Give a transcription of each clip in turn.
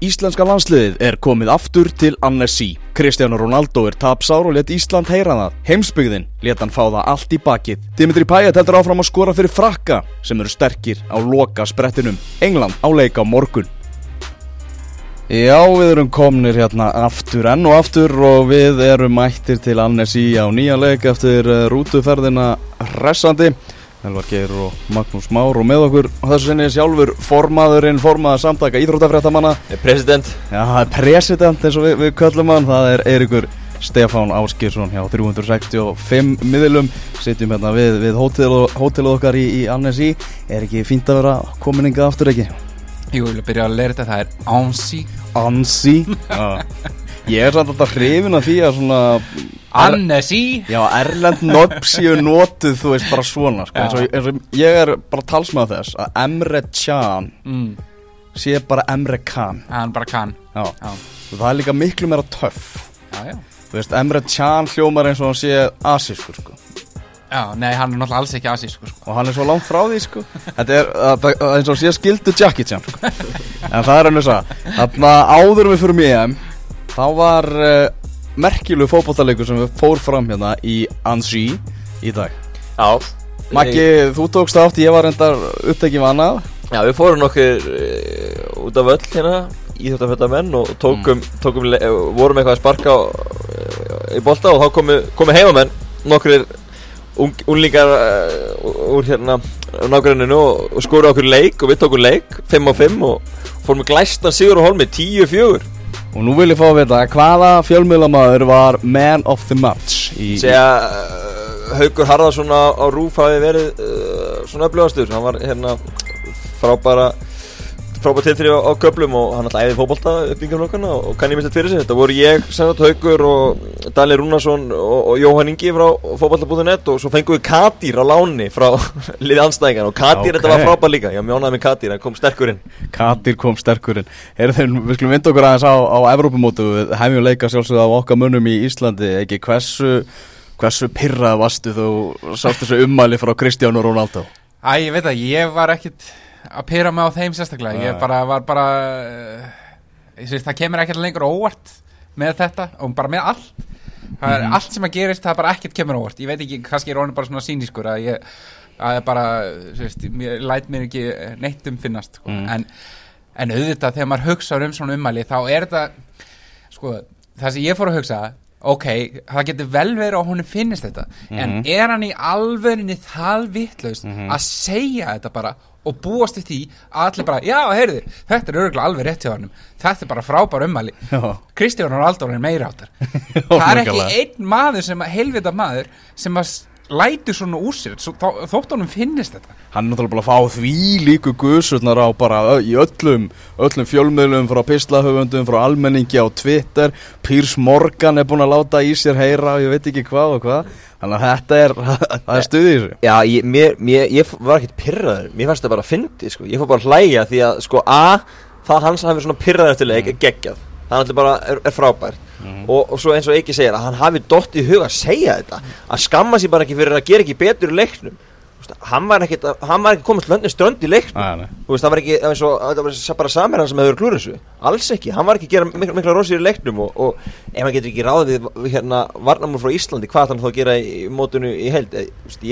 Íslenska landsliðið er komið aftur til Annecy. Kristján Ronaldo er tapsár og let Ísland heyra það. Heimsbyggðin let hann fá það allt í bakið. Dimitri Payet heldur áfram að skora fyrir frakka sem eru sterkir á loka sprettinum. England á leika á morgun. Já, við erum komnir hérna aftur enn og aftur og við erum mættir til Annecy á nýja leik eftir eh, rútuferðina hressandi. Elvar Geir og Magnús Már og með okkur á þessu sinni sjálfur formaðurinn, formaður samtaka Íþróttafréttamanna. President. Já, það er president eins og við, við köllum hann. Það er Eirikur Stefán Áskilsson hjá 365 miðlum sitjum hérna við, við hótel, hótelið okkar í, í Annecy er ekki fínt að vera komininga aftur ekki? Jú, ég vil byrja að leira þetta, það er Ansi. Ansi? Ég er samt alltaf hrifin af því að svona Annesi Já, Erlend nöfn séu notuð þú veist bara svona sko. eins, og, eins og ég er bara talsmað þess að Emre Can mm, sé bara Emre Can Hann bara kann Já. Já, það er líka miklu meira töff já, já Þú veist, Emre Can hljómar eins og hann sé asískur sko. Já, nei, hann er náttúrulega alls ekki asísku sko. og hann er svo langt frá því sko. Þetta er að, að, eins og sé skildu Jackie Chan sko. en það er hann þess að þarna áður við fyrir EM þá var uh, merkjulegu fótbollalegur sem við fór fram hérna í Annecy í dag. Já. Maggi, þú tókst átt, ég var reyndar upptekið vannað Já, við fórum nokkur uh, út af öll hérna Íþjóttaföldamenn og tókum, tókum le- eh, vorum eitthvað að sparka uh, í bolta og þá komu, komu heimamenn nokkur ung, unglingar uh, úr hérna nágranninu og, og skoru okkur leik og við tókum leik 5 á 5 og fórum glæstan Sigur og Holmi 10-4 og nú vil ég fá að vita hvaða fjölmiðlamaður var man of the match í, segja uh, Haugur Harðarsson á, á Rúf hafi verið uh, svona öflugastur. Hann var hérna frábæra frábæra tilþrif á, á köplum og hann alltaf æði fótbolta upp yngjum nokkana og kann ég mitt fyrir sig. Þetta voru ég, Sennat Haugur og Dali Rúnarsson og, og Jóhann Ingi frá fótbolta.net og svo fengum við Katir á láni frá liði anstæðingan og Katir Ok. þetta var frábær líka. Ég mjónaði með Katir, hann kom sterkur inn. Katir kom sterkurinn Heyrðu þeir, við skulum vinda okkur aðeins á, á Evrópumótu Við hefjum leika sjálfsögðu á okkar mönnum í Íslandi Ekki? Hversu, hversu pyrrað varstu þú? Sást þessu ummæli frá Kristjánu Ronaldo? Æ, ég veit það, ég var ekkit að pyrra mig á þeim sérstaklega. Ég bara var bara ég syns, Það kemur ekkert lengur óvart með þetta og bara með allt Það er allt sem að gerist, það bara ekkert kemur óvart Ég veit ekki, kannski er honum bara svona sýniskur að ég að ég bara, þú veist, mér, læt mér ekki neitt um finnast sko. Mm. en, en auðvitað þegar maður hugsa um svona ummæli þá er þetta sko, það sem ég fór að hugsa ok, það getur vel verið að honum finnist þetta en er hann í alvörinni það vitlaust að segja þetta bara og búast við því að allir bara, já, heyrðu, þetta er örgulega alveg rétt hjá honum. Þetta er bara frábær ummæli. Já. Kristján Ronaldo er meira áttar það er ekki einn maður sem að helvita maður sem að lætur svona úr sér svo, þó, þótt honum finnist þetta. Hann er náttúrulega búin að fá því líku gusurnar á bara í öllum, öllum fjölmiðlum frá pislahöfundum, frá almenningi á Twitter. Pírs Morgan er búin að láta í sér heyra og ég veit ekki hvað og hvað. Þannig að þetta er, það er stuðið í þessu. Já, ég, mér, mér, ég var ekkert pyrraður Mér fannst það bara að fyndi, sko. Ég fór bara að hlæja því að, sko, A Það hans hafi svona pyrraður eftir leik er geggjað Það er bara er, er frábært og, og svo eins og ekki segir að hann hafi dott í huga að segja þetta. Að skamma sér bara ekki fyrir að gera ekki betur í leiknum. Hann var hann var ekki komið löndin strönd í leiknum. Veist, það var ekki, það var sa- bara samerhann sem hefur klúrið þessu. Alls ekki, hann var ekki að gera mikla, mikla rósir í leiknum og, og ef hann getur ekki ráðið hérna varnamur frá Íslandi, hvað hann þá að gera í, í mótunu í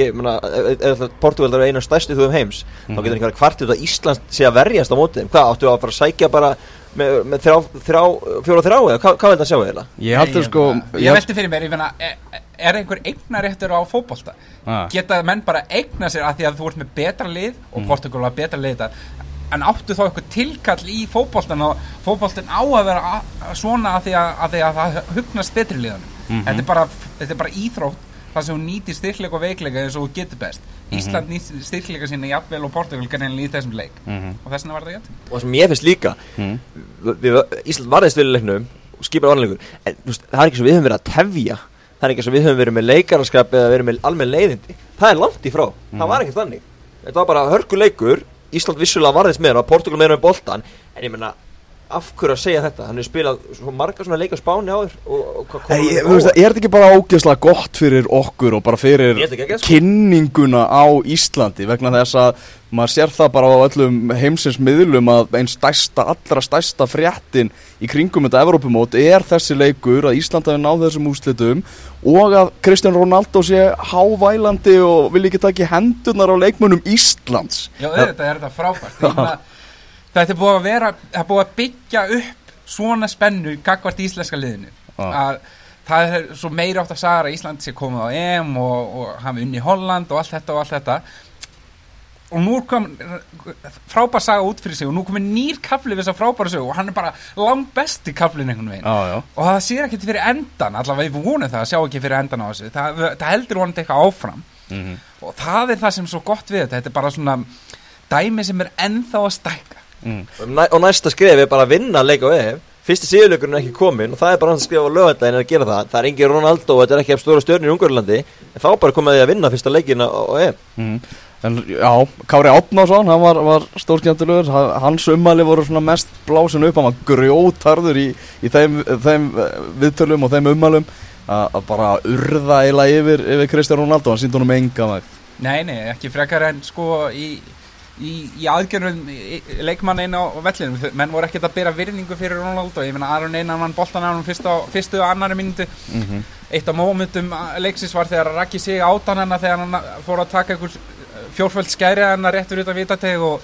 ef Portugal er einu af stærstu þjóðum heims þá getur hann ekki verið kvartið að Ísland sé að verjast á þeim. Hvað, áttu að fara að sækja bara með, með þrjá, þrjá, fjóra þrjá eða hvað, hvað vil það sjá eða? Ég haldur sko ég, velti fyrir mér, ég finna er, er einhver eignaréttur á fótbolta? Ah. geta menn bara eigna sér að því að þú ert með betra lið og Portugal var betra lið þetta en áttu þá eitthvað tilkall í fótboltan og fótboltin á að vera svona að því að, að, því að það hugnast betri liðanum þetta, er bara, þetta er bara íþrótt það sem hún nýtir styrkleika og veikleika eins og þú getur best Ísland nýtir styrkleika sína jafnvel og Portugal greinlega í þessum leik. Og þess vegna var þetta gætt og sem ég finnst líka við, við, Ísland varðist við leiknum og skipar vanleikur en þú veist, það er ekki svo við höfum verið að tefja. Það er ekki svo við höfum verið með leikaraskap eða verið með almenn leiðindi. Það er langt í frá, það var ekki þannig. Þetta var bara hörkuleikur. Ísland vissulega varðist með og Portugal meira með boltan en ég menna af hverju að segja þetta, hann hefur spilað svo marga svona leik á spáni áður og, og hvað Hey, honum ég, á þú veist, óvart? er þetta ekki bara ógeðslega gott fyrir okkur og bara fyrir sko. kynninguna á Íslandi vegna þess að maður sér það bara á öllum heimsins miðlum að einn stærsta, allra stærsta fréttin í kringum þetta Evrópumót er þessi leikur að Ísland hafi náð þessum úslitum og að Kristján Ronaldo sé hávælandi og vil ekki taka í hendurnar á leikmönnum Íslands Já, auðvitað er þetta frábært Ég meina, Þetta er búið að vera Það er búið að byggja upp svona spennu gagvart íslenska liðinu. Já. að það er svo meiri átt að sagara að Ísland sé komið á EM og, og hafi unni Holland og allt þetta og allt þetta. Og nú kom frábær saga út fyrir sig og nú komin nýr kafli við þessa frábæra sögu og hann er bara langt besti kaflin einhvern veginn. Já og það sér ekkert fyrir endan allavega við vonum það að sjá ekki fyrir endan á þessu. Það, það heldur vonandi eitthvað áfram. Mm og það er það sem er svo gott við þetta. Þetta er bara svona dæmi sem er ennþá að stækka mm. Og næ- og næsta skref er bara að vinna leik á EF fyrsti síðuleikurinn er ekki komin og það er bara hann að skrifa á lögadaginn að gera það. Það er engin Ronaldo og þetta er ekki af stóra stjörnir í Ungurlandi en þá bara komið því að vinna fyrsta leikin á, EF Mm. En já, Kári Átnarsson, hann var, var stórskjöndulegur, hans ummæli voru svona mest blásin upp, hann var grjótarður í, í þeim, þeim eh, viðtölum og þeim ummælum. Að að bara urða eiginlega yfir, yfir Kristján Ronaldo, hann síndi honum enga vægt. nei, nei, ekki frekar en sko í, í, í aðgjörnum leikmann einn á vellinum. Menn voru ekkert að bera virðingu fyrir Ronaldo. Ég meina Aron Einar vann boltan á hann fyrstu og annari mínútu. Mm -hmm. eitt af mómentum leiksins var þegar að Raggi sig átan hennar þegar hann fór að taka einhver fjórföld skæri hennar réttur utan vitateg og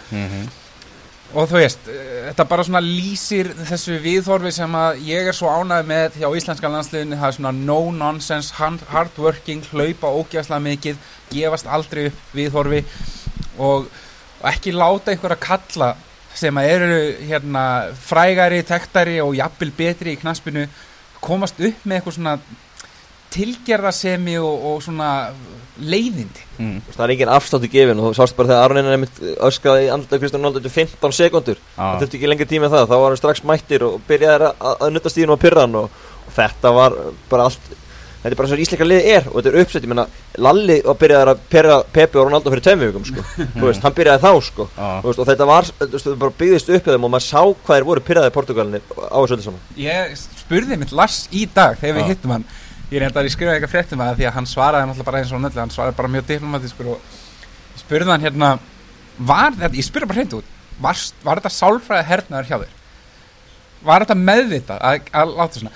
Og þú veist, eh, þetta bara svona lýsir þessu viðhorfi sem að ég er svo ánægð með hjá íslenska landsliðinu, það er svona no nonsense, hard working, hlaupa ógæslega mikið, gefast aldrei upp viðhorfi og, og ekki láta einhverja kalla sem að eru hérna frægari, tektari og jafnvel betri í knaspinu komast upp með eitthvað svona tilgerðasemi og, og svona leiðindi. Mm. það er engin afstáttu gefin og þú sást bara þegar Aron Einar einmitt öskraði í andlita Kristján Ronaldo til 15 sekundur það þurfti ekki lengri tíma en það, þá var hann strax mættir og byrjaði að, að, að nutta stíðinu á pyrran og, og þetta var bara allt þetta er bara svo íslenska liði er og þetta er uppsett, ég menna Lalli var byrjaði að pyrra Pepe og Ronaldo fyrir tveimur vikum sko, þú veist, hann byrjaði þá sko. Þú veist, og þetta var, þú veist, þetta bara byggðist upp og maður sá hvað þeir voru pyrraði í Portugalinni á þessu öllu saman Ég spurði mitt Lars í dag þegar við Já. hittum hann Ég reyndar að ég skrifaði eitthvað fréttum að því að hann svaraði náttúrulega bara eins og nöllu, hann svaraði bara mjög diplomatískur og spurði hann hérna var þetta, ég spurði bara hreint út var, var þetta sálfræði hernaður hjá þér? Var þetta meðvitað að, að láta svona?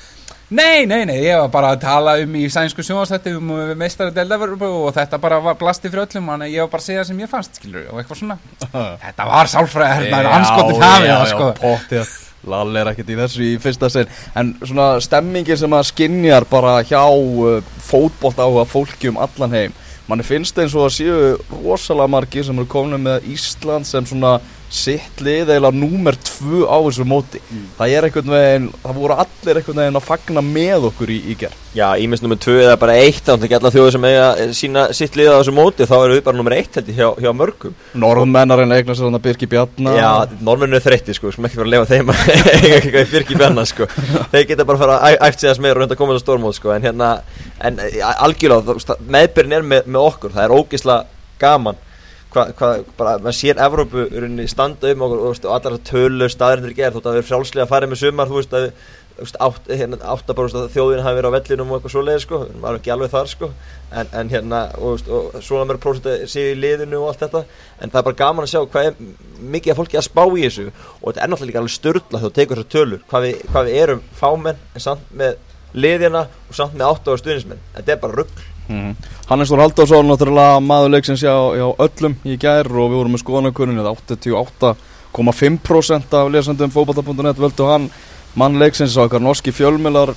Nei, nei, nei, ég var bara að tala um í sænsku sjónastætti um meistari deldaverfu og þetta bara var blasti fyrir öllum og ég var bara að segja það sem ég fannst, skilur, og eitthvað svona. Þetta var sálfræði hernaður, anskotin hafið það, sko. pottið Lall er ekkert í þessu í fyrsta sinn. En svona stemmingin sem að skinjar bara hjá uh, fótbolt áhuga fólki um allan heim. Manni finnst eins og að séu rosalega margir sem eru komin með Ísland sem svona sitt lið eða númer tvö á þessu móti. Það er einhvern veginn, það voru allir einhvern veginn að fagna með okkur í, í ger Já, ímest nummer 2 eða bara 1 þannig að ekki alla þjóður sem eiga eh, sína sitt liða á þessu móti þá eru við bara nummer 1 held ég hjá, hjá mörgum. Norðmennarinn eignar sér þannig að Birki Bjarna. Já, normennu er þreytti sko, sem ekki fyrir að lefa þeim að eiga eitthvað í fyrki bjanna sko. Þeir geta bara fara að æft sig þess meira og reynda að koma að stórmót sko En hérna, en eh, algjörlega, Hvað, hva, bara, maður sér Evrópu standa um okkur og, þú veist, og allar tölur staðarindir gerð, þótt að við erum frjálslega að fara með sumar, þú veist, að þú veist, átt, hérna, áttabarust að þjóðin hafi verið á vellinum og eitthvað svoleiði sko, erum ekki alveg þar sko en, en hérna, og, þú veist, og svona mér prósent séu í liðinu og allt þetta en það er bara gaman að sjá hvað er mikið af fólki að spá í þessu og þetta er náttúrulega líka alveg störla þegar þú tekur þessar tölur hvað við, hvað við erum fámenn en samt með liðina og samt með átta ára stuðnismenn þetta er bara rugg Mm. Hannes Þór Halldórsson, náttúrulega maður leiksins hjá, hjá öllum í gær og við vorum með skoðanakunninu 88,5% af lesandum fókbalta.net völdu hann mann leiksins á eitthvað norski fjölmiðlar eh,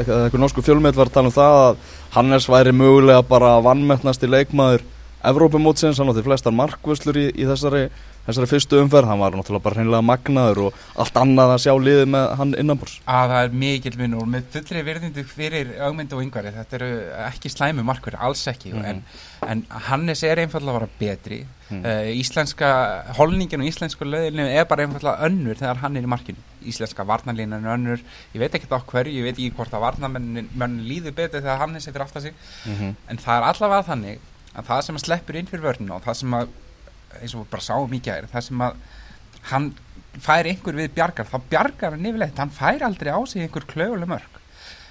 eitthvað norsku fjölmiðl var að tala um það að Hannes væri mögulega bara vannmettnasti leikmaður Evrópumótsins, hann átti flestar markvöslur í, í þessari, þessari fyrstu umferð, hann var náttúrulega bara hreinlega magnaður og allt annað að sjá liðið með hann innanbúrs. að það er mikil munur og með fullri virðindu fyrir augmyndu og yngvari þetta eru ekki slæmu markverði, alls ekki Mhm. en, en Hannes er einfallega að vera betri Mhm. uh, íslenska holningin og íslensku löðinu er bara einfallega önnur þegar hann er í markinu íslenska varnarlínan er önnur ég veit ekki á hverju, ég veit ekki hvort að varnarmenn líður betur þegar Hannes er fyrir aftar sig Mm en það er allavega þannig að það sem að sleppur inn fyrir vörnina og það sem að eins og bara sáum í gær það sem að hann fær einhver við bjargar þá bjargar hann yfirleitt, hann fær aldrei á sig einhver klöguleg mörg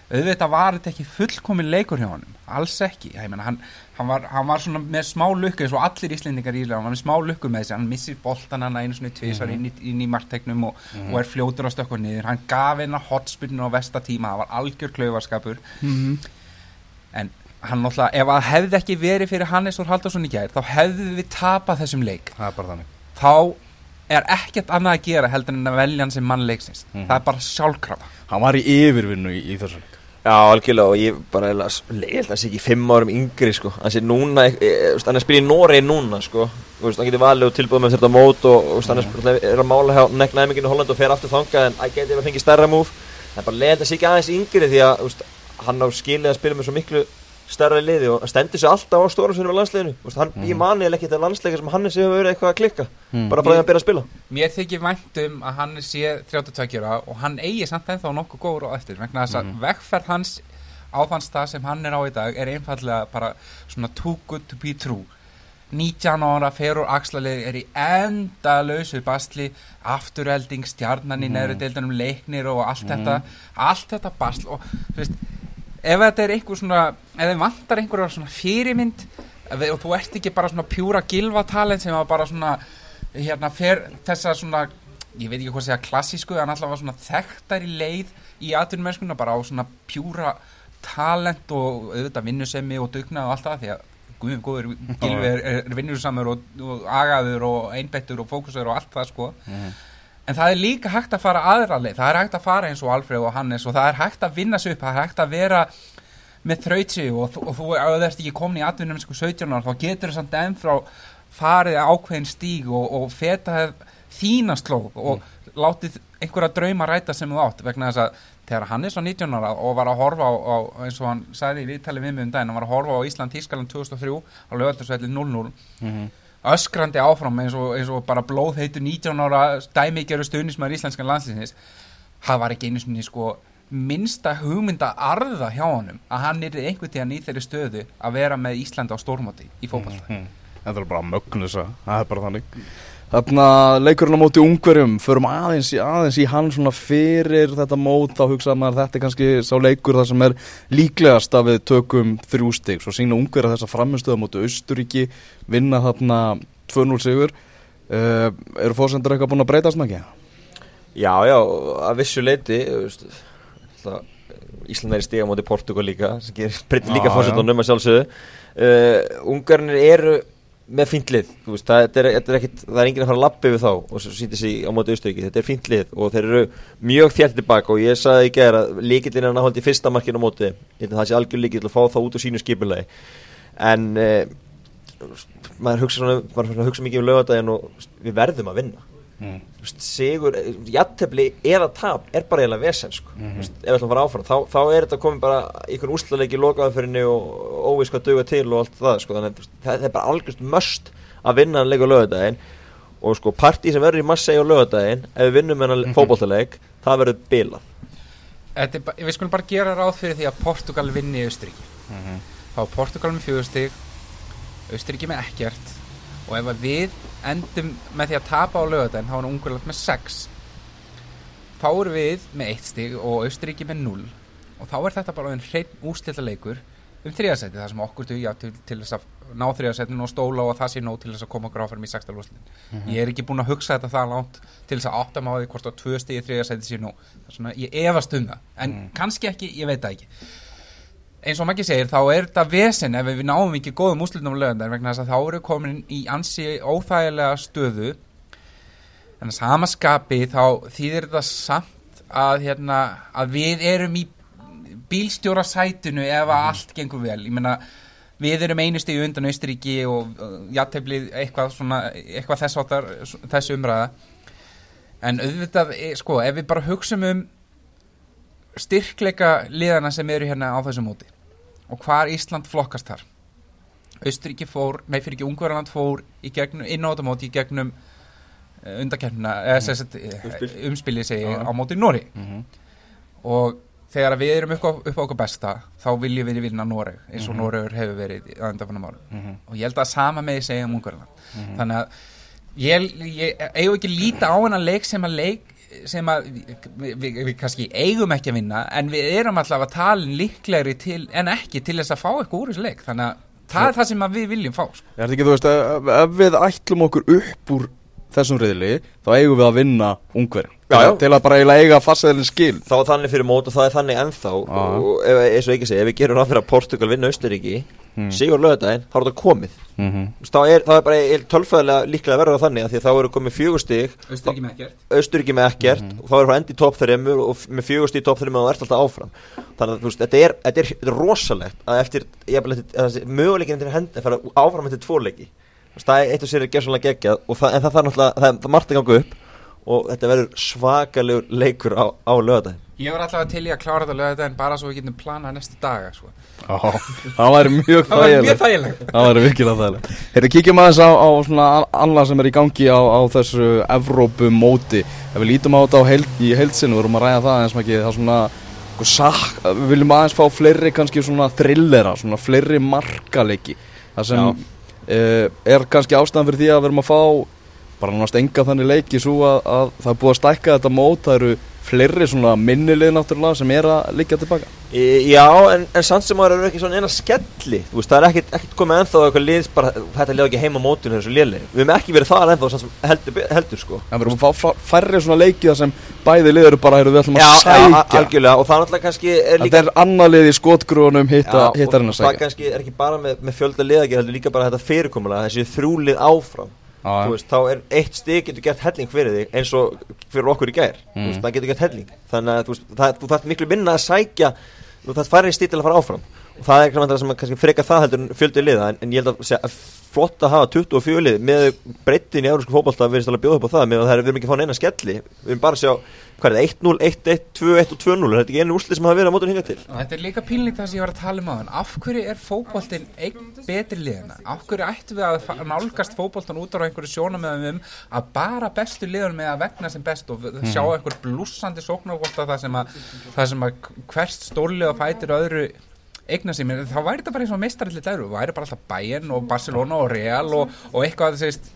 auðvitað var þetta ekki fullkomin leikur hjá honum alls ekki, meina hann, hann, var, hann var svona með smá lukku eins og allir íslendingar í Ísland, hann var með smá lukku með þessi hann missir boltan hann einu svona tvisar Mhm. inn, í, inn í marktegnum og, og er fljótur að stökkva niður, hann gaf hennar hotspillinu á vestatíma, það var algjör klaufarskapur en hann náttúrulega, ef það hefði ekki verið fyrir Hannes Þór Haldarsson í gær, þá hefði við tapað þessum leik. Það er bara þannig. Þá er ekkert annað að gera heldur en að velja hann sem mann leiksins. Mhm. það er bara sjálfkrafa. Hann var í yfirvinnu í, í þessu leik. Já, algjörlega og ég bara held að það sé ekki fimm árum yngri sko. Hann sé núna, e, e, veist, hann er að spila í Noregi núna sko. Hann getur valið og tilbúið með þetta mót og hann er, spila- er að mála hjá nekk næminginu Holland og fer aftur þangað en að geti að fengi stærra múf það er bara leiðilegt að sé ekki aðeins yngri því að hann á skilið að spila með svo miklu stærra liði og stendur sig alltaf á stóra sinni á veist, hann, ég mani eða ekki þetta landsleika sem hann hefur verið eitthvað að klikka Mm. bara frá því að hann byrja að spila. Mér þykir vænt um að hann sé 32 ára og hann eigi samt ennþá nokkuð góður á eftir vegna þess að vegferð hans á þann stað sem hann er á í dag er einfallega bara svona too good to be true. 19 ára fer úr axlalið er í enda lausu bastli afturelding, stjarnan í neðru deildunum leiknir og allt þetta allt þetta bastl og þú veist ef þetta er einhver svona ef þið vantar einhverja svona fyrirmynd þið- og þú ert ekki bara svona pjúra gilvatalent sem var bara svona hérna fer þessa svona ég veit ekki hvað segja klassísku en alltaf var svona þekktar í leið í atvinnumennskuna bara á svona pjúra talent og auðvitað vinnusemi og dugnað og allt það því að guðum góður gilvi er, er vinnusamur og, og agaður og einbettur og fókusur og allt það sko en það er líka hægt að fara aðra leið. Það er hægt að fara eins og Alfred og Hannes og það er hægt að vinna sig upp, það er hægt að vera með þrautsi og, og þú ert ekki komin í atvinnum sko 17 ára þá getur þú samt ennfrá farið ákveðin stíg og, og feta þína slóð og látið einhverja drauma ræta sem þú átt vegna þess að þegar Hannes var 19 ára og var að horfa á, á eins og hann sagði í viðtali við mig um daginn, hann var að horfa á Ísland Þískaland 2003 á lögaldursvelli 0-0 öskrandi áfram eins og, eins og bara blóð heitur 19 ára dæmigeru stuðnismæður íslenskan landslýsins það var ekki einu sinni sko minnsta hugmynda arða hjá honum að hann er einhvern tíðan í þeirri stöðu að vera með Íslanda á stórmóti í fótballta Hmm. Þetta er bara mögnusa, það er bara þannig Þarna leikurinn á móti ungverjum Förum aðeins, aðeins í hann svona fyrir þetta mót Þá hugsaði maður að þetta er kannski sá leikur þar sem er líklegast að við tökum þrjú stig. Svo sína ungverja þessa framistöða móti Austuríki Vinna þarna 2-0 sigur. Uh, Eru fórsendur eitthvað búin að breytast makki? Já, já, að vissu leiti Ísland er í stiga móti Portugal líka sem gerir breytir líka Já, fórsetunum að sjálfsögðu. Uh, Ungarnir eru með fínt lið þú veist, það, þetta er, er ekkit, það er enginn að fara að lappi við þá og sýndi sig á móti Austuríki þetta er fínt lið og þeir eru mjög þjælt tilbaka og ég sagði í gæra að líkillin er halda í fyrsta markinu á móti. Það sé algjör líkill að fá það út úr sínu skipulagi. En uh, maður hugsa, hugsa mikið um lögadaginn og við verðum að vinna Mm. Veist, sigur, jattefli eða tap er bara eiginlega vesen sko. mm -hmm. ef við ætlum að fara áfram, þá, þá er þetta komið bara í einhvern úrslaleiki í lokaðanfyrinni og óvís hvað duga til og allt það sko. þannig að það, það er bara algjörst möst að vinna hann leik á lögadaginn og sko partí sem verður í Massei á lögadaginn ef við vinnum hennar mm Mhm. -hmm. fótballtaleik það verður bilað er Við skulum bara gera ráð fyrir því að Portugal vinni í Austuríki þá er Portugal með fjögustig Austuríki með ekkert og ef við endum með því að tapa á lögadaginn þá er Ungurland með 6 þá erum við með 1 stig og Austuríki með 0 og þá er þetta bara einn hrein úrslita leikur um þriðasæti það sem okkur dugja til, til þess að ná þriðasætinu og stóla og að það sé nóg til þess að koma áfram í 16 úrslitin ég er ekki búin að hugsa þetta það langt til þess að átta máði hvort á tvö stigi þriðasæti sé nóg. Það er svona, ég efast um það. En kannski ekki, ég veit það ekki eins og Maggi segir, þá er þetta vesen ef við náum ekki góðum úslitum á lögandar vegna þess að þá eru komin í ansi óþægilega stöðu. En að samaskapi þá þýðir þetta samt að, hérna, að við erum í bílstjóra sætinu ef að allt gengur vel. Ég meina við erum einu stíu undan Austuríki og uh, játteiflið eitthvað, svona, eitthvað þess þessu umræða. En auðvitað, eh, sko, ef við bara hugsum um styrkleika liðana sem eru hérna á þessu móti og hvar Ísland flokkast þar Austuríki fór, nei fyrir ekki Ungverðarland fór í gegnum, inn á þetta móti í gegnum uh, eh, Umspil. umspilið segi Já. á móti Nóri Mhm. og þegar við erum upp á, upp á okkur besta þá viljum við vinna Noreg eins og Mhm. Noregur hefur verið á undanfannum árum Mhm. og ég held að sama með segja um Ungverðarland þannig að ég, ég eigum ekki líta á hennar leik sem að leik sem að við, við, við kannski eigum ekki að vinna en við erum alltaf að tala líklegri til, en ekki til þess að fá eitthvað úr þessu leik. Þannig að það er það sem að við viljum fá sko. Er þetta ekki, þú veist, ef, ef við ætlum okkur upp úr þessum riðli þá eigum við að vinna ungverðin til að bara eiginlega eiga farsæðilin skil. Þá er þannig fyrir mót og það er þannig ennþá. Já. og ef, eins og ekki segja, ef við gerum ráð fyrir að Portugal vinna Austuríki Hmm. sigur lögadaginn, þá er þetta komið. Mm -hmm. Þá er, það er bara tölfæðilega líklega að verða þannig að því að þá eru komið fjögur stig. Austurríki með ekkert. Austuríki með ekkert. Mhm. og þá er það endi í topp þreymur og með fjögur stig í topp þreymur og það ert alltaf áfram. Þannig að þú veist, þetta er, þetta er, þetta er rosalegt að eftir, ég hef eftir möguleikin til hendi að fara áfram eftir tvo leiki. Þú veist, það er eitt og sér er gerðsvonlega geggjað en það þarf náttúrulega, það, það margt að ganga upp og þetta verður svakalegur leikur á, á lögadaginn Ég var alltaf til í að klára þetta en bara svo við getum planað næstu daga sko. það væri mjög Það var mjög þægilegt. það væri virkilega þægilegt. Herri, kíkjum aðeins á, á annað sem er í gangi á, á þessu Evrópu móti ef við lítum á þetta á heild, í heilsinu við erum að ræða það eins og ekki það svona eitthvað sak, við viljum aðeins fá fleiri kannski svona thrillera, svona fleiri markaleiki. Það sem uh, er kannski ástæðan fyrir því að við erum að fá bara náttúrulega enga þannig leiki svo að, að það er búið að stækka þetta mót það eru fleiri svona minnilið náttúrulega sem er að liggja tilbaka. Í, já, en, en samt sem maður eru ekki svona eina skelli veist, það er ekkit, ekkit komið ennþá eitthvað lið bara, þetta liða ekki heima á mótinu þessu liðli Við hefum ekki verið það ennþá heldur, heldur sko. En við erum að fá færri svona leiki þar sem bæði lið eru bara, heyrðu, við ætlum að Já, já, sækja. algjörlega, og það náttúrulega kannski er Þetta líka er annað lið í skotgrúnum hitta, Já, hittar hennar og það sækja. kannski er ekki bara með, með fjölda liða veist, þá er eitt stig getur gert helling fyrir þig eins og fyrir okkur í gær. Mm. veist, það getur gert helling. Þannig að þú, það, þú þarf miklu minna að sækja þú þarf færri stig til að fara áfram það er eitthvað sem að kannski freka það heldur fjöldi liða en, en ég held að segja að flott að hafa 24 lið með breyttin í eurósku fótbolta við erum að bjóða upp á það með að það er, við erum ekki að fá neina skelli. Við erum bara að sjá hvað er það 1-0, 1-1, 2-1 og 2-0 er þetta ekki einu úrslit sem hafa verið á mótun hinga til. Og Þetta er líka pínlíkt það sem ég var að tala um á þann Af hverju er fótboltinn einn betri liðina? Af hverju ættum við að nálgast fótboltan út á einhverju sjónamöðum um að bara bestu liðun með að vegna sem best og við- sjá einhver það það eigna sig mér, þá væri þetta bara eins og meistarallir dæru, væri bara alltaf Bayern og Barcelona og Real og, og eitthvað að segist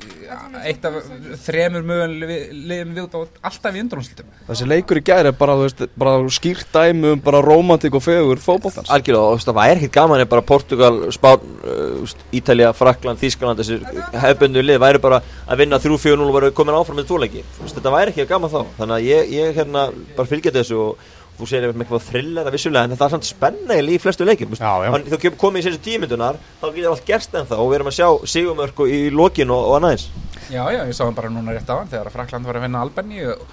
eitt af þremur mögulegum liðum við út á alltaf í undrúnslutum Þessi leikur í gæri er bara, veist, bara skýrt dæmi um bara romantik og fegur fótboltans Algjörlega, það væri ekkert gaman bara Portugal, Spán, uh, Ítalja, Frakland, Þískland, þessir hefböndu lið væri bara að vinna 3-4-0 og væri komin áfram með tvoleiki. Þetta væri ekki gaman þá. Þannig að ég, ég hérna bara fylgja þessu og þú segir með eitthvað thriller að vissulega, en það er samt spenna í flestu leikjum. þú komið í þessu tímyndunar, þá getur allt gerst ennþá og við erum að sjá sigumörku í lokin og, og annað eins. Já, já, ég sá hann bara núna rétt á hann þegar að Frakland var að vinna Albani og,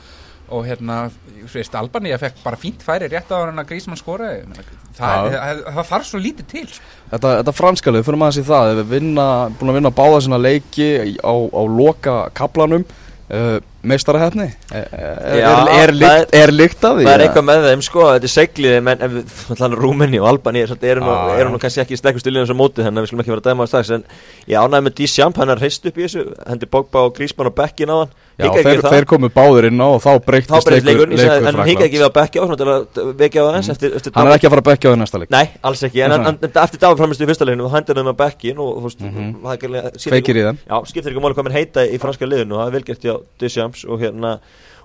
og hérna, þú veist, Albani fekk bara fínt færi rétt á hann að Grísmann skoraði Ég meina, það, það, það þarf svo lítið til sko. Þetta, þetta franska lið, fyrir maður að sé það ef við vinna, búin að vinna báða sinna leiki á, á loka kaplanum uh, meistarahefni er, er, er, er, lykt, af því Það er eitthvað með þeim sko, þetta er seglið menn Rúmeni og Albani er, eru nú, Ah, nú kannski ekki sterkustu liðan sem móti þannig að við skulum ekki vera að dæma það strax en ég ánægði með Dísjamp, hann er hreist upp í þessu hendi Bogba og Grísmann og Bekkin á hann. Já, þeir, þeir komu báðir inn á og þá breyktist leikur, en hann hikaði ekki við að Bekki á á eftir, eftir Hann er ekki að fara að bekja á því næsta leik. Nei, alls ekki, en, eftir dagaframistu í fyrsta Bekkin og hérna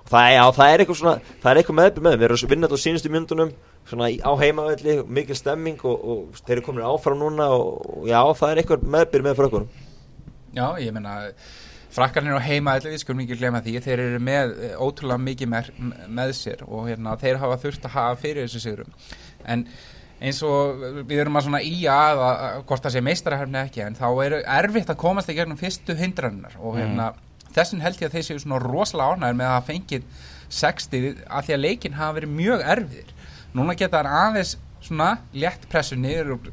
og það, já, það er eitthvað svona, það er eitthvað meðbyr með við erum að vinna þetta á sínustu myndunum svona á heimavelli, mikil stemming og, og þeir eru komin áfram núna og, já, það er eitthvað meðbyr með frökkunum. Já, ég meina Frakkarnir á heima allir, við skulum ekki glemma því þeir eru með eh, ótrúlega mikið með, með sér og hérna, þeir hafa þurft að hafa fyrir þessu sigurum en eins og við erum að svona í að, hvort það sé meistaraherfni ekki en þá er erfitt að komast í gegnum fyrstu hindrannar og hérna þessin held ég að þeir séu svona rosalega ánæður með að hafa fengið 60 að því að leikin hafa verið mjög erfiðir. Núna geta það aðeins svona létt pressu niður uh,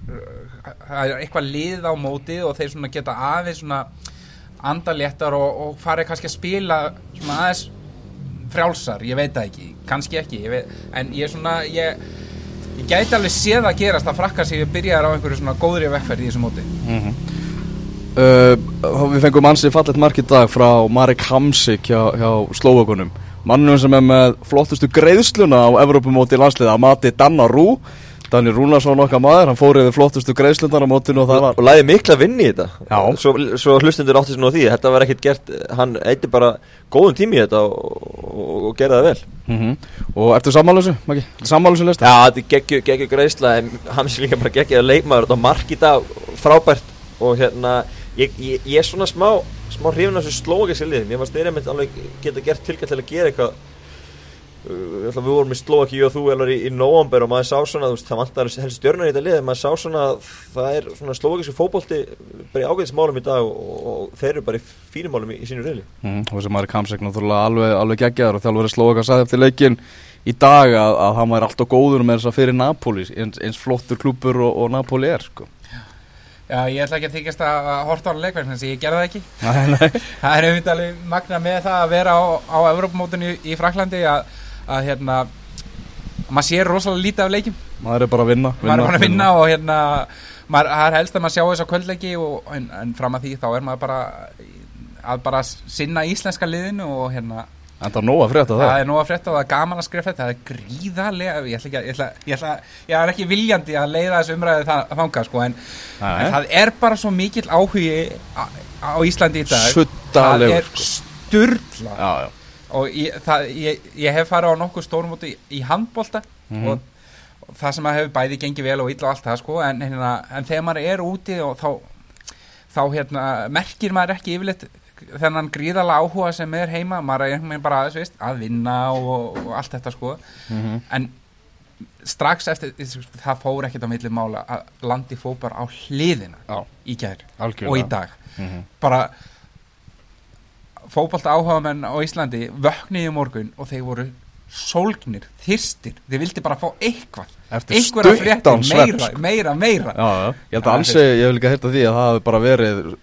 það er eitthvað lið á mótið og þeir svona geta aðeins svona andaléttar og, og farið kannski að spila svona aðeins frjálsar, ég veit það ekki, kannski ekki. Ég veit, en ég er svona ég, ég gæti alveg séð að gerast að frakka sig byrjaðar á einhverju svona góðri vegferð í þessu móti uh, Við fengum ansið fallet mark í dag frá Marek Hamsik hjá, hjá Slóvakunum Mannum sem er með flottustu greiðsluna á Evrópumóti landsliða að mati Danna Rú Daniel Rúnarsson okkar maður, hann fór yfir flottustu greiðslundar á mótinu og það var og læði mikla vinni í þetta? Já. svo, svo hlustundur átti nú á því þetta var ekkert gert, hann eitti bara góðum tími í þetta og, og, og gerði það vel. Mm Og ertu sammálusu? Sammálusu lista? Já, þetta er geggju, geggju greiðsla sé líka bara geggjaði leikmaður. Þetta mark í dag, frábært. Og hérna, ég, ég, ég er svona smá smá hrifin af þessu slókis í liðin ég var styrja með alveg geta gert tilkall til að gera eitthvað Uh, við vorum í Slovaki og þú í, í november og maður sá svona, þú veist, það vantar helst stjörnur í þetta lið, maður sá svona að það er svona slovakísku fótbolti bara í ágæðismálum í dag og, og, og þeir eru bara í fínumálum í, í sínu reyli Mm, og þessi maður Kamsek náttúrulega alveg, alveg geggjaður og þjálfur Slovaka sagði eftir leikin í dag að, að hann væri alltaf góður með þess að fyrir Napoli eins, eins flottur klúpur og, og Napoli er sko. Já, ég ætla ekki að þykjast að horta á leikverð þannig að ég gerði það ekki. Það er auðvitað alveg magna með það að vera á, á Evrópumótinu í, í Fraklandi að, að hérna maður sér rosalega lítið af leikjum. Maður er bara að vinna, maður er bara að vinna. og hérna maður, það er helst að maður sjá þess að kvöldleiki og, en, en fram að því þá er maður bara að bara sinna íslenska liðinu og hérna það er nóg að frétta það, það er nú að frétta og það gaman að skrifa þetta það er gríðarlega ég ætla ekki að, ég ætla, ég ætla, ég er ekki viljandi að leiða þessu umræði það, þanga sko en, en það er bara svo mikill áhugi á, á Íslandi í dag það Suddalegur, er sko. sturla já, já. og ég, það, ég, ég hef farið á nokkuð stórum út í, í handbolta Mhm. og, og það sem að hefur bæði gengið vel og illa og allt það sko en, hérna, en þegar maður er úti og þá, þá hérna, merkir maður ekki yfirleitt þennan gríðala áhuga sem er heima maður er bara aðeins veist að vinna og, og allt þetta sko Mhm. en strax eftir það fór ekkert á milli mála að landi fór bara á hliðina Já. í Algjörlega. og í dag Mhm. bara fótbolta áhugamenn á Íslandi vöknuði í morgun og þeir voru sólgnir, þyrstir þeir vildi bara fá eitthvað stuttan fréttir, svefn, meira, meira, meira Já, já, ég held að ansi, ég hef líka heyrt að því að það hafi bara verið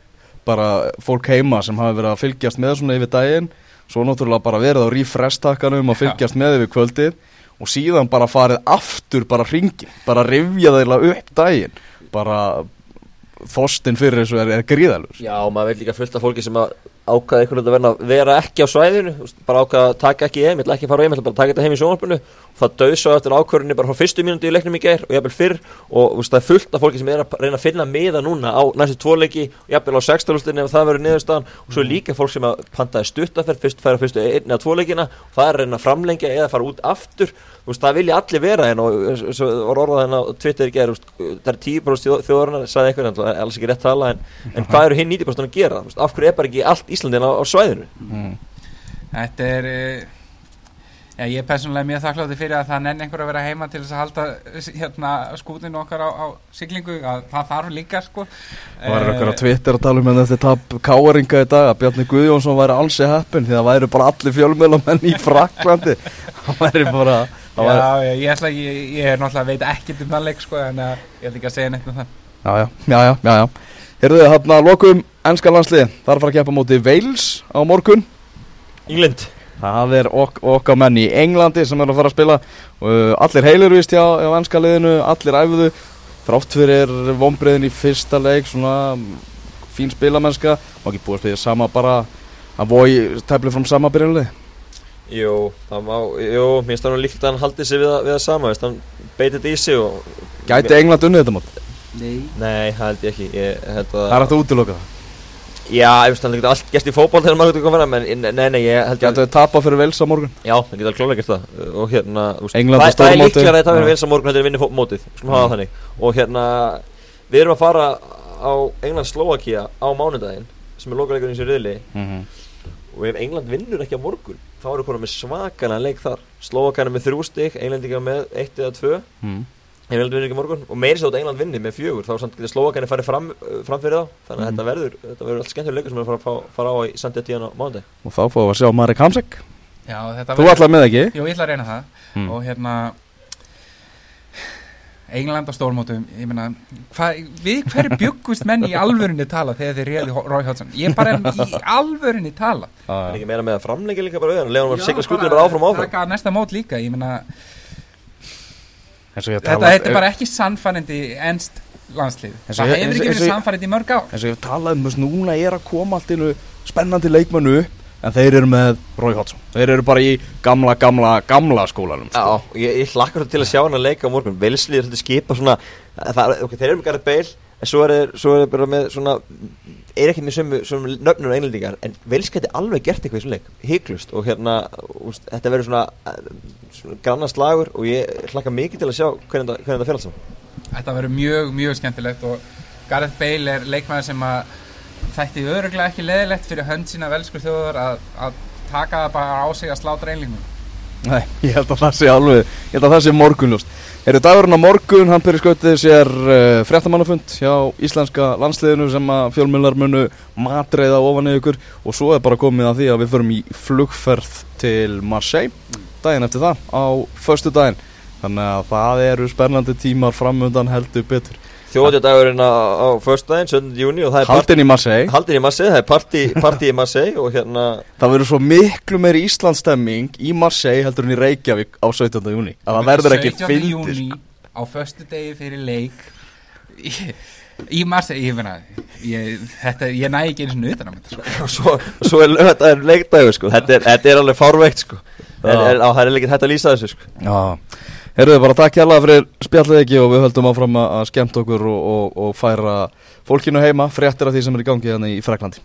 bara fólk heima sem hafi verið að fylgjast með svona yfir daginn. Svo náttúrulega bara verið á refresh-takkanum að fylgjast með yfir kvöldið. Og síðan bara farið aftur bara hringin, bara rifja þeirra upp daginn, bara þorstinn fyrir þessu er, er gríðalur Já, og maður veit líka fullt af fólki sem að ákvaða einhvern veginn að vera ekki á svæðinu bara ákvaða að taka ekki heim, ég ætla ekki að fara heim ég ætla bara að taka þetta heim í sjónvarpinu. Og það svo eftir ákvörðinni bara frá fyrstu mínúti í leiknum í gær og jafnvel fyrr og það er fullt af fólki sem er að reyna að finna miða núna á næstu tvoleiki og jafnvel á sextalústinni ef það verður niðurstaðan. Og svo er líka fólk sem að pantaði stuttaferð fyrst færa fyrstu einni að tvoleikina og það er að reyna að framlengja eða fara út aftur. Veist, það vilja allir vera en og svo var orðað henn á Twitter í veist, það er 10% þjóðarinnar sagði einhvern veginn, alls ekki rétt tala en, en hvað eru hinn 90% að gera, veist, af hverju er bara ekki allt Íslandin á, á svæðinu. Þetta er eh, já, ég er persónulega mjög þakkláttur fyrir að það nenni einhver að vera heima til þess að halda eh, hérna, skútinu okkar á, á siglingu að það þarf líka sko. Það var Eh, eitthvað á Twitter að tala um en eftir tap káaringa í dag að Bjarni Guðjónsson væri alls í heppin því það væri bara allir fjölmjölamenn í Fraklandi það væri bara það væri, Já, já, ég ætla ég, ég er náttúrulega veit ekkert um það leik sko en uh, ég ætla ekki að segja neitt um það. Já, já, já, já, já, já. Heyrðu þið, hérna, lokum ennska landslið Það er að fara að keppa móti Wales á morgun. England. Það er ok, okkar menn í Englandi sem er að fara að spila. Uh, Allir heilir vist hjá, hjá ennska liðinu Allir æfuðu Þrátt fyrir vonbreiðin í fyrsta leik Svona mm, fín spilamennska Má ekki búið að spila sama bara Að vogi tefli fram sama byrjunlið Jú, það má, jú, mér finnst það nú líkt að hann haldi sig við, að- við það sama, veist, hann beitið þetta í sig og Gæti England unnið þetta mót? Nei, það held ég ekki, ég held að Það er hægt að útiloka það Já, ég veist, hann getur allt gæst í fótból þegar maður getur komið að menn, nei, nei, ég held Gæti þau tapa fyrir Wales á morgun? Já, það getur klálega gert það. Og hérna, England á það, það er líklega að það verður vils á morgun heldur vinni fó- mótið, skulum hafa það þannig. Og hérna, við erum að fara á England Slovakia á mánudaginn sem er lokaleikurinn í sér riðli. Mhm. og ef England vinnur ekki á morgun þá eru konum með svakalega leik þar. Slovakarna með þrjú stig, Englendinga með eitt eða tvö. Mhm. Ef England vinnur ekki morgun og meiri svo að England vinni með fjögur þá samt getur Slovakarna farið fram, fram fyrir þá. Þannig að Mhm. þetta verður, þetta verður allt skemmtilega leikur sem við erum að fara, fara á í Sandja tíðan á mánudag Og þá fáum við að sjá Marek Hamsek. Já, þetta Þú ætlaði með ekki? Jú, ég ætla að reyna það. Mm. og hérna England á stórmótum ég meina, hva, við hverju bjöggust menn í alvörinni tala þegar þeir réði Rói Hodgson? Ég bara er í alvörinni tala. En ekki meira með að framleika líka bara við þetta, þetta er bara ekki sannfærandi ennst landslið. Það hefur ekki verið sannfærandi í mörg ár. eins og ég talaði um þess núna er að koma allt innu spennandi leikmennu en þeir eru með Rói Hotsson þeir eru bara í gamla, gamla, gamla skólanum sko. Já, ég, ég hlakkar til að sjá hann að leika á morgun. Velslið er svolítið skipa svona það, ok, þeir eru með Gareth Bale en svo er er þeir bara með svona er ekki með sömu, sömu nöfnur og einlendingar en Vels geti alveg gert eitthvað í svona leik. Hygglust og hérna úst, þetta verður svona, eh, svona grannast lagur og ég hlakka mikið til að sjá hvernig það, hvernig það fyrir alls saman. Þetta verður mjög, mjög skemmtilegt og Gareth Bale er leikmaður sem að þætti öruglega ekki leðilegt fyrir hönd sína velskur þjóðar að, að taka það bara á sig að slátra einlingum Nei, ég held að það sé alveg ég held að það sé morgunljóst Eru dagurinn á morgun, hann byrja skautið sér uh, fréttamannafund hjá íslenska landsliðinu sem að fjölmjölar munu matreiða ofan í ykkur. Og svo er bara komið að því að við förum í flugferð til Marseille daginn eftir það á förstu daginn þannig að það eru spennandi tímar framöndan heldur betur Þjóðjadagurinn á, á förstdægin, 17. júni og það er Haldin í Marseille Haldin í Marseille, það er partí, partí í Marseille og hérna Það verður svo miklu meiri Íslandsstemming í Marseille heldur en í Reykjavík á 17. júni að það verður ekki 17. fylgir júni á föstu degi fyrir leik í, í Marseille ég, meina, ég, þetta, ég næ ekki eins og utan á þetta sko. og svo, svo er lögadagur leikdagur sko, þetta er, þetta er alveg fárveikt sko en, Já. en, á, það er ekki hægt að lýsa þessu sko Já, heyrðu bara takk hérlega fyrir spjallið ekki og við höldum áfram að skemmta okkur og, og, og færa fólkinu heima fréttir af því sem er í gangi hérna í Fraklandi